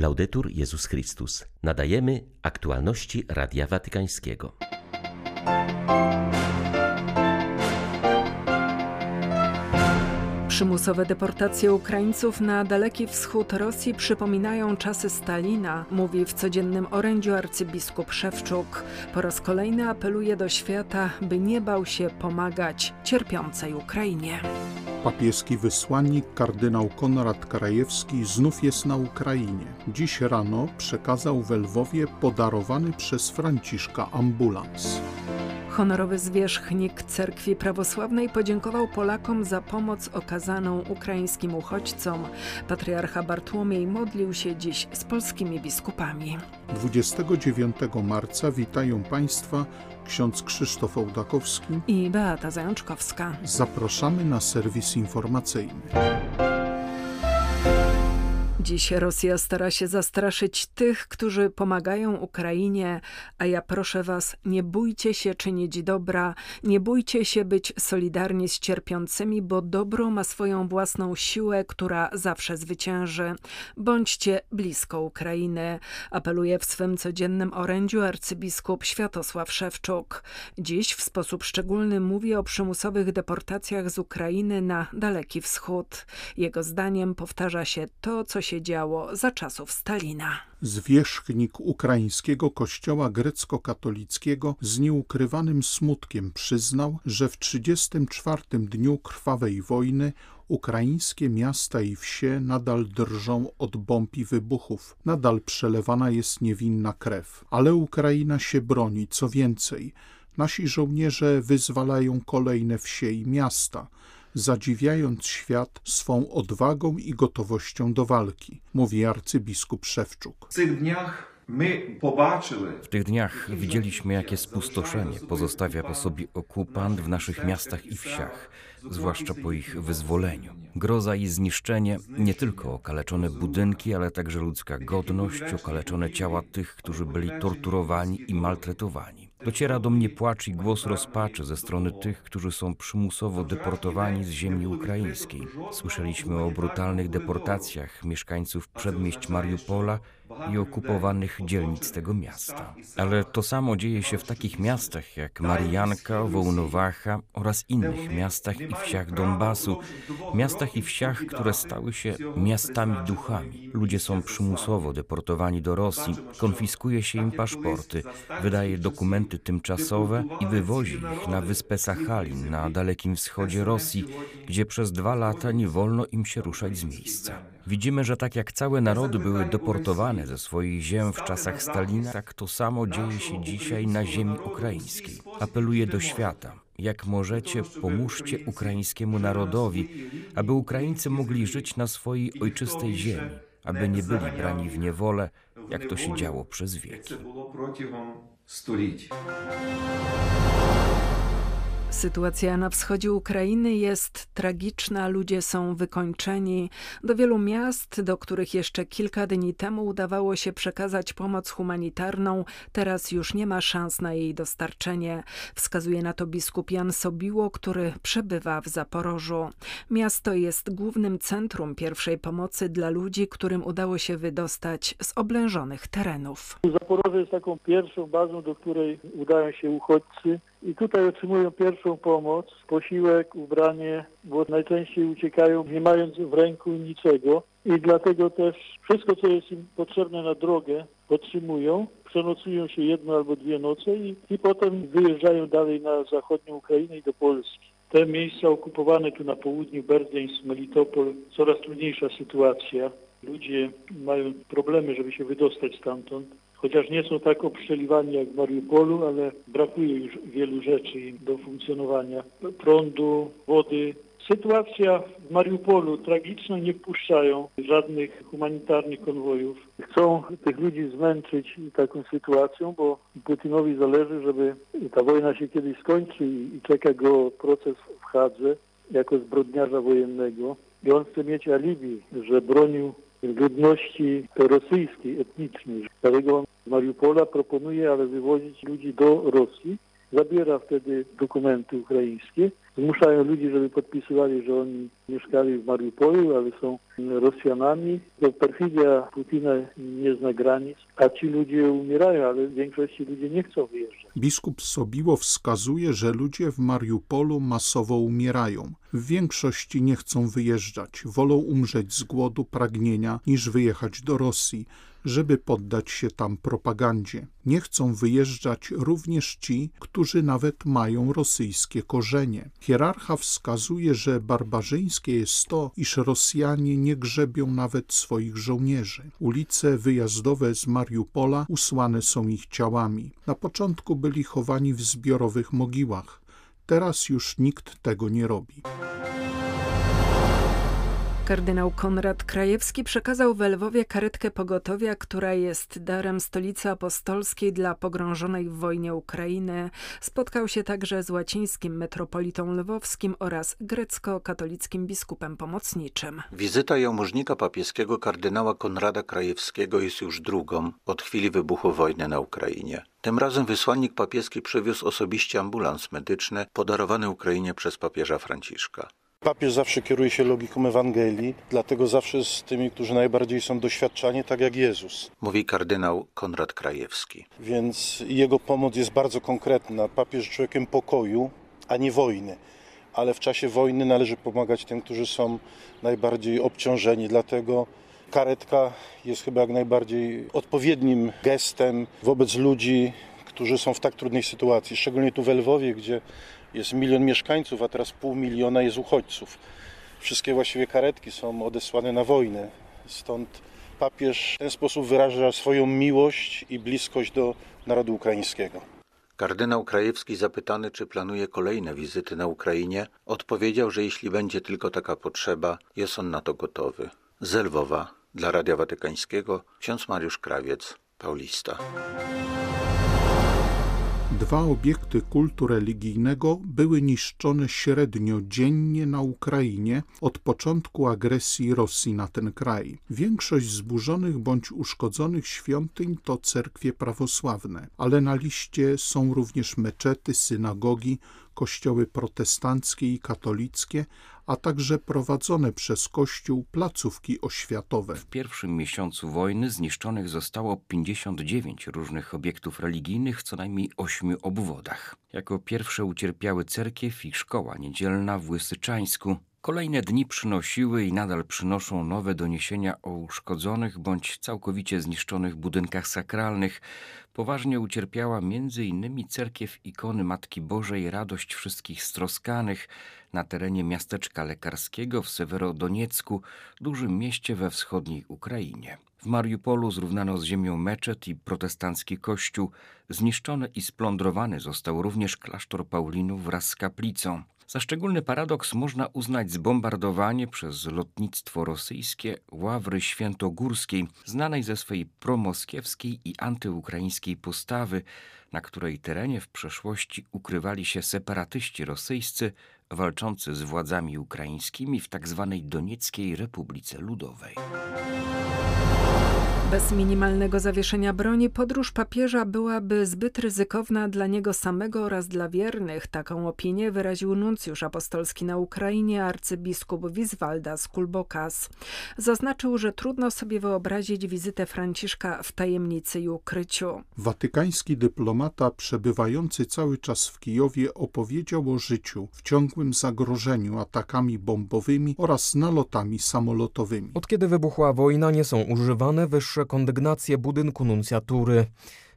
Laudetur Jezus Chrystus. Nadajemy aktualności Radia Watykańskiego. Przymusowe deportacje Ukraińców na Daleki Wschód Rosji przypominają czasy Stalina, mówi w codziennym orędziu arcybiskup Szewczuk. Po raz kolejny apeluje do świata, by nie bał się pomagać cierpiącej Ukrainie. Papieski wysłannik kardynał Konrad Krajewski znów jest na Ukrainie. Dziś rano przekazał w Lwowie podarowany przez Franciszka ambulans. Honorowy zwierzchnik cerkwi prawosławnej podziękował Polakom za pomoc okazaną ukraińskim uchodźcom. Patriarcha Bartłomiej modlił się dziś z polskimi biskupami. 29 marca witają Państwa ksiądz Krzysztof Ołdakowski i Beata Zajączkowska. Zapraszamy na serwis informacyjny. Dziś Rosja stara się zastraszyć tych, którzy pomagają Ukrainie, a ja proszę Was, nie bójcie się czynić dobra, nie bójcie się być solidarni z cierpiącymi, bo dobro ma swoją własną siłę, która zawsze zwycięży. Bądźcie blisko Ukrainy, apeluje w swym codziennym orędziu arcybiskup Światosław Szewczuk. Dziś w sposób szczególny mówi o przymusowych deportacjach z Ukrainy na Daleki Wschód. Jego zdaniem powtarza się to, co się działo za czasów Stalina. Zwierzchnik ukraińskiego kościoła grecko-katolickiego z nieukrywanym smutkiem przyznał, że w 34 dniu krwawej wojny ukraińskie miasta i wsie nadal drżą od bomb i wybuchów. Nadal przelewana jest niewinna krew. Ale Ukraina się broni, co więcej, nasi żołnierze wyzwalają kolejne wsie i miasta – zadziwiając świat swą odwagą i gotowością do walki, mówi arcybiskup Szewczuk. W tych dniach My w tych dniach widzieliśmy, jakie spustoszenie pozostawia po sobie okupant w naszych miastach i wsiach, zwłaszcza po ich wyzwoleniu. Groza i zniszczenie, nie tylko okaleczone budynki, ale także ludzka godność, okaleczone ciała tych, którzy byli torturowani i maltretowani. Dociera do mnie płacz i głos rozpaczy ze strony tych, którzy są przymusowo deportowani z ziemi ukraińskiej. Słyszeliśmy o brutalnych deportacjach mieszkańców przedmieść Mariupola i okupowanych dzielnic tego miasta. Ale to samo dzieje się w takich miastach jak Marianka, Wołnowacha oraz innych miastach i wsiach Donbasu, miastach i wsiach, które stały się miastami duchami. Ludzie są przymusowo deportowani do Rosji, konfiskuje się im paszporty, wydaje dokumenty tymczasowe i wywozi ich na wyspę Sachalin na dalekim wschodzie Rosji, gdzie przez dwa lata nie wolno im się ruszać z miejsca. Widzimy, że tak jak całe narody były deportowane ze swoich ziem w czasach Stalina, tak to samo dzieje się dzisiaj na ziemi ukraińskiej. Apeluję do świata. Jak możecie, pomóżcie ukraińskiemu narodowi, aby Ukraińcy mogli żyć na swojej ojczystej ziemi, aby nie byli brani w niewolę, jak to się działo przez wieki. Sytuacja na wschodzie Ukrainy jest tragiczna, ludzie są wykończeni. Do wielu miast, do których jeszcze kilka dni temu udawało się przekazać pomoc humanitarną, teraz już nie ma szans na jej dostarczenie. Wskazuje na to biskup Jan Sobiło, który przebywa w Zaporożu. Miasto jest głównym centrum pierwszej pomocy dla ludzi, którym udało się wydostać z oblężonych terenów. Zaporoże jest taką pierwszą bazą, do której udają się uchodźcy i tutaj otrzymują pierwszą pomoc, posiłek, ubranie, bo najczęściej uciekają nie mając w ręku niczego i dlatego też wszystko, co jest im potrzebne na drogę, otrzymują, przenocują się jedno albo dwie noce i, i potem wyjeżdżają dalej na zachodnią Ukrainę i do Polski. Te miejsca okupowane tu na południu, Berdyńsk, Melitopol, coraz trudniejsza sytuacja. Ludzie mają problemy, żeby się wydostać stamtąd chociaż nie są tak obszczeliwani jak w Mariupolu, ale brakuje już wielu rzeczy do funkcjonowania. Prądu, wody. Sytuacja w Mariupolu tragiczna, nie wpuszczają żadnych humanitarnych konwojów. Chcą tych ludzi zmęczyć taką sytuacją, bo Putinowi zależy, żeby ta wojna się kiedyś skończy i czeka go proces w Hadze jako zbrodniarza wojennego. I on chce mieć alibi, że bronił ludności rosyjskiej, etnicznej. Dlatego on Mariupola proponuje, ale wywozić ludzi do Rosji. Zabiera wtedy dokumenty ukraińskie, zmuszają ludzi, żeby podpisywali, że oni mieszkali w Mariupolu, ale są Rosjanami. To perfidia Putina nie zna granic, a ci ludzie umierają, ale w większości ludzie nie chcą wyjeżdżać. Biskup Sobiło wskazuje, że ludzie w Mariupolu masowo umierają. W większości nie chcą wyjeżdżać, wolą umrzeć z głodu, pragnienia, niż wyjechać do Rosji żeby poddać się tam propagandzie. Nie chcą wyjeżdżać również ci, którzy nawet mają rosyjskie korzenie. Hierarcha wskazuje, że barbarzyńskie jest to, iż Rosjanie nie grzebią nawet swoich żołnierzy. Ulice wyjazdowe z Mariupola usłane są ich ciałami. Na początku byli chowani w zbiorowych mogiłach. Teraz już nikt tego nie robi. Kardynał Konrad Krajewski przekazał w Lwowie karetkę pogotowia, która jest darem stolicy apostolskiej dla pogrążonej w wojnie Ukrainy. Spotkał się także z łacińskim metropolitą lwowskim oraz grecko-katolickim biskupem pomocniczym. Wizyta jałmużnika papieskiego kardynała Konrada Krajewskiego jest już drugą od chwili wybuchu wojny na Ukrainie. Tym razem wysłannik papieski przywiózł osobiście ambulans medyczny podarowany Ukrainie przez papieża Franciszka. Papież zawsze kieruje się logiką Ewangelii, dlatego zawsze z tymi, którzy najbardziej są doświadczani, tak jak Jezus. Mówi kardynał Konrad Krajewski. Więc jego pomoc jest bardzo konkretna. Papież człowiekiem pokoju, a nie wojny. Ale w czasie wojny należy pomagać tym, którzy są najbardziej obciążeni. Dlatego karetka jest chyba jak najbardziej odpowiednim gestem wobec ludzi, którzy są w tak trudnej sytuacji. Szczególnie tu w Lwowie, gdzie jest milion mieszkańców, a teraz pół miliona jest uchodźców. Wszystkie właściwie karetki są odesłane na wojnę. Stąd papież w ten sposób wyraża swoją miłość i bliskość do narodu ukraińskiego. Kardynał Krajewski zapytany, czy planuje kolejne wizyty na Ukrainie, odpowiedział, że jeśli będzie tylko taka potrzeba, jest on na to gotowy. Z Lwowa dla Radia Watykańskiego ksiądz Mariusz Krawiec, Paulista. Dwa obiekty kultu religijnego były niszczone średnio dziennie na Ukrainie od początku agresji Rosji na ten kraj. Większość zburzonych bądź uszkodzonych świątyń to cerkwie prawosławne, ale na liście są również meczety, synagogi, kościoły protestanckie i katolickie, a także prowadzone przez Kościół placówki oświatowe. W pierwszym miesiącu wojny zniszczonych zostało 59 różnych obiektów religijnych w co najmniej ośmiu obwodach. Jako pierwsze ucierpiały cerkiew i szkoła niedzielna w Łysyczańsku, Kolejne dni przynosiły i nadal przynoszą nowe doniesienia o uszkodzonych bądź całkowicie zniszczonych budynkach sakralnych. Poważnie ucierpiała m.in. cerkiew ikony Matki Bożej Radość Wszystkich Stroskanych na terenie miasteczka lekarskiego w Sewerodoniecku, dużym mieście we wschodniej Ukrainie. W Mariupolu zrównano z ziemią meczet i protestancki kościół. Zniszczony i splądrowany został również klasztor Paulinów wraz z kaplicą. Za szczególny paradoks można uznać zbombardowanie przez lotnictwo rosyjskie Ławry Świętogórskiej, znanej ze swej promoskiewskiej i antyukraińskiej postawy, na której terenie w przeszłości ukrywali się separatyści rosyjscy walczący z władzami ukraińskimi w tzw. Tak Donieckiej Republice Ludowej. Bez minimalnego zawieszenia broni podróż papieża byłaby zbyt ryzykowna dla niego samego oraz dla wiernych. Taką opinię wyraził nuncjusz apostolski na Ukrainie arcybiskup Wiswalda Kulbokas. Zaznaczył, że trudno sobie wyobrazić wizytę Franciszka w tajemnicy i ukryciu. Watykański dyplomata przebywający cały czas w Kijowie opowiedział o życiu w ciągłym zagrożeniu atakami bombowymi oraz nalotami samolotowymi. Od kiedy wybuchła wojna nie są używane wyższe kondygnację budynku nuncjatury.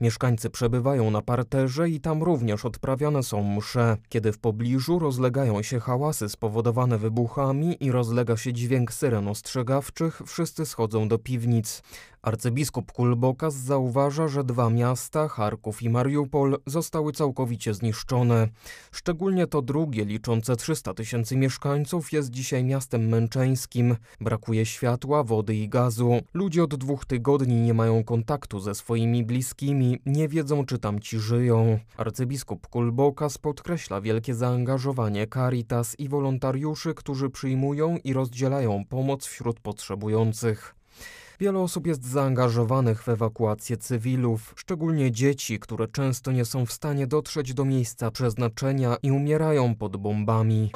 Mieszkańcy przebywają na parterze i tam również odprawiane są msze. Kiedy w pobliżu rozlegają się hałasy spowodowane wybuchami i rozlega się dźwięk syren ostrzegawczych, wszyscy schodzą do piwnic. Arcybiskup Kulbokas zauważa, że dwa miasta, Charków i Mariupol, zostały całkowicie zniszczone. Szczególnie to drugie, liczące 300 tysięcy mieszkańców, jest dzisiaj miastem męczeńskim. Brakuje światła, wody i gazu. Ludzie od dwóch tygodni nie mają kontaktu ze swoimi bliskimi, nie wiedzą, czy tam ci żyją. Arcybiskup Kulbokas podkreśla wielkie zaangażowanie Caritas i wolontariuszy, którzy przyjmują i rozdzielają pomoc wśród potrzebujących. Wiele osób jest zaangażowanych w ewakuację cywilów, szczególnie dzieci, które często nie są w stanie dotrzeć do miejsca przeznaczenia i umierają pod bombami.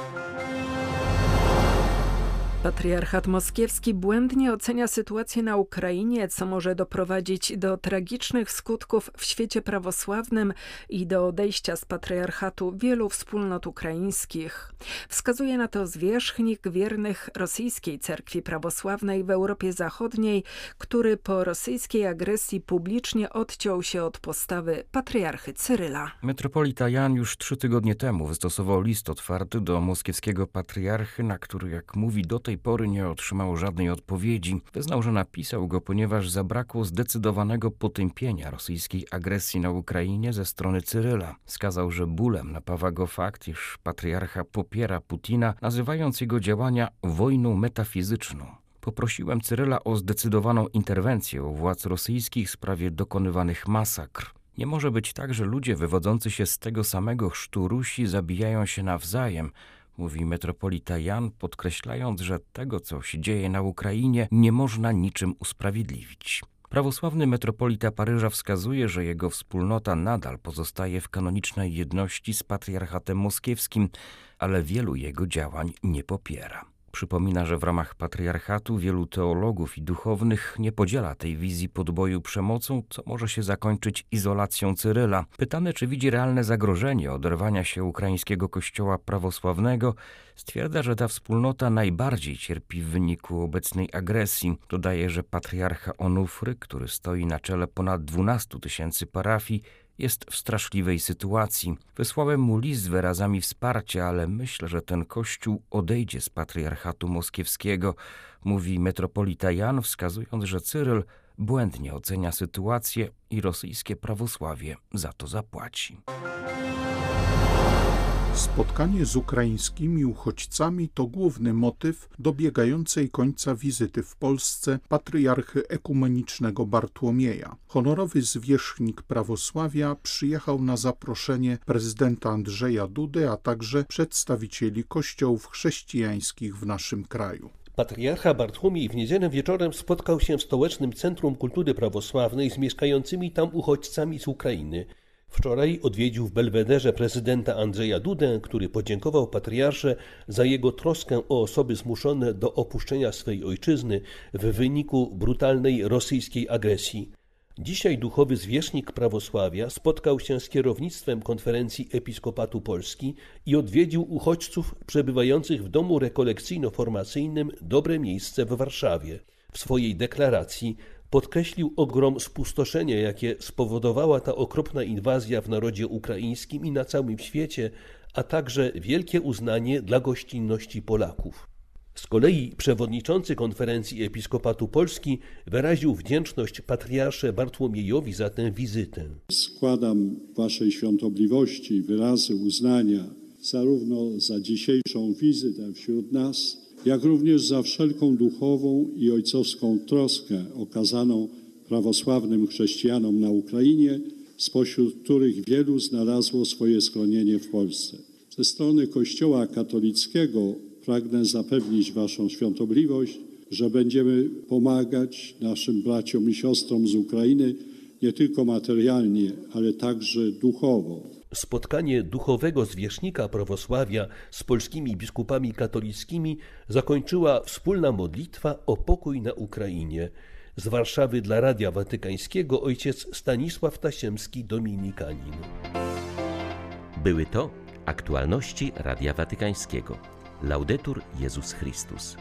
Patriarchat moskiewski błędnie ocenia sytuację na Ukrainie, co może doprowadzić do tragicznych skutków w świecie prawosławnym i do odejścia z patriarchatu wielu wspólnot ukraińskich. Wskazuje na to zwierzchnik wiernych rosyjskiej cerkwi prawosławnej w Europie Zachodniej, który po rosyjskiej agresji publicznie odciął się od postawy patriarchy Cyryla. Metropolita Jan już trzy tygodnie temu wystosował list otwarty do moskiewskiego patriarchy, na który, jak mówi, do tej tej pory nie otrzymał żadnej odpowiedzi. Wyznał, że napisał go, ponieważ zabrakło zdecydowanego potępienia rosyjskiej agresji na Ukrainie ze strony Cyryla. Skazał, że bólem napawa go fakt, iż patriarcha popiera Putina, nazywając jego działania wojną metafizyczną. Poprosiłem Cyryla o zdecydowaną interwencję u władz rosyjskich w sprawie dokonywanych masakr. Nie może być tak, że ludzie wywodzący się z tego samego chrztu Rusi zabijają się nawzajem, mówi metropolita Jan, podkreślając, że tego, co się dzieje na Ukrainie, nie można niczym usprawiedliwić. Prawosławny metropolita Paryża wskazuje, że jego wspólnota nadal pozostaje w kanonicznej jedności z patriarchatem moskiewskim, ale wielu jego działań nie popiera. Przypomina, że w ramach patriarchatu wielu teologów i duchownych nie podziela tej wizji podboju przemocą, co może się zakończyć izolacją Cyryla. Pytany, czy widzi realne zagrożenie oderwania się ukraińskiego kościoła prawosławnego, stwierdza, że ta wspólnota najbardziej cierpi w wyniku obecnej agresji. Dodaje, że patriarcha Onufry, który stoi na czele ponad 12 tysięcy parafii, jest w straszliwej sytuacji. Wysłałem mu list z wyrazami wsparcia, ale myślę, że ten kościół odejdzie z patriarchatu moskiewskiego, mówi metropolita Jan, wskazując, że Cyryl błędnie ocenia sytuację i rosyjskie prawosławie za to zapłaci. Spotkanie z ukraińskimi uchodźcami to główny motyw dobiegającej końca wizyty w Polsce patriarchy ekumenicznego Bartłomieja. Honorowy zwierzchnik prawosławia przyjechał na zaproszenie prezydenta Andrzeja Dudy, a także przedstawicieli kościołów chrześcijańskich w naszym kraju. Patriarcha Bartłomiej w niedzielę wieczorem spotkał się w Stołecznym Centrum Kultury Prawosławnej z mieszkającymi tam uchodźcami z Ukrainy. Wczoraj odwiedził w Belwederze prezydenta Andrzeja Dudę, który podziękował patriarsze za jego troskę o osoby zmuszone do opuszczenia swej ojczyzny w wyniku brutalnej rosyjskiej agresji. Dzisiaj duchowy zwierzchnik prawosławia spotkał się z kierownictwem konferencji Episkopatu Polski i odwiedził uchodźców przebywających w domu rekolekcyjno-formacyjnym Dobre Miejsce w Warszawie. W swojej deklaracji podkreślił ogrom spustoszenia, jakie spowodowała ta okropna inwazja w narodzie ukraińskim i na całym świecie, a także wielkie uznanie dla gościnności Polaków. Z kolei przewodniczący konferencji Episkopatu Polski wyraził wdzięczność patriarsze Bartłomiejowi za tę wizytę. Składam Waszej świątobliwości wyrazy uznania zarówno za dzisiejszą wizytę wśród nas, jak również za wszelką duchową i ojcowską troskę okazaną prawosławnym chrześcijanom na Ukrainie, spośród których wielu znalazło swoje schronienie w Polsce. Ze strony Kościoła katolickiego pragnę zapewnić Waszą świątobliwość, że będziemy pomagać naszym braciom i siostrom z Ukrainy nie tylko materialnie, ale także duchowo. Spotkanie duchowego zwierzchnika prawosławia z polskimi biskupami katolickimi zakończyła wspólna modlitwa o pokój na Ukrainie. Z Warszawy dla Radia Watykańskiego ojciec Stanisław Tasiemski, dominikanin. Były to aktualności Radia Watykańskiego. Laudetur Jezus Chrystus.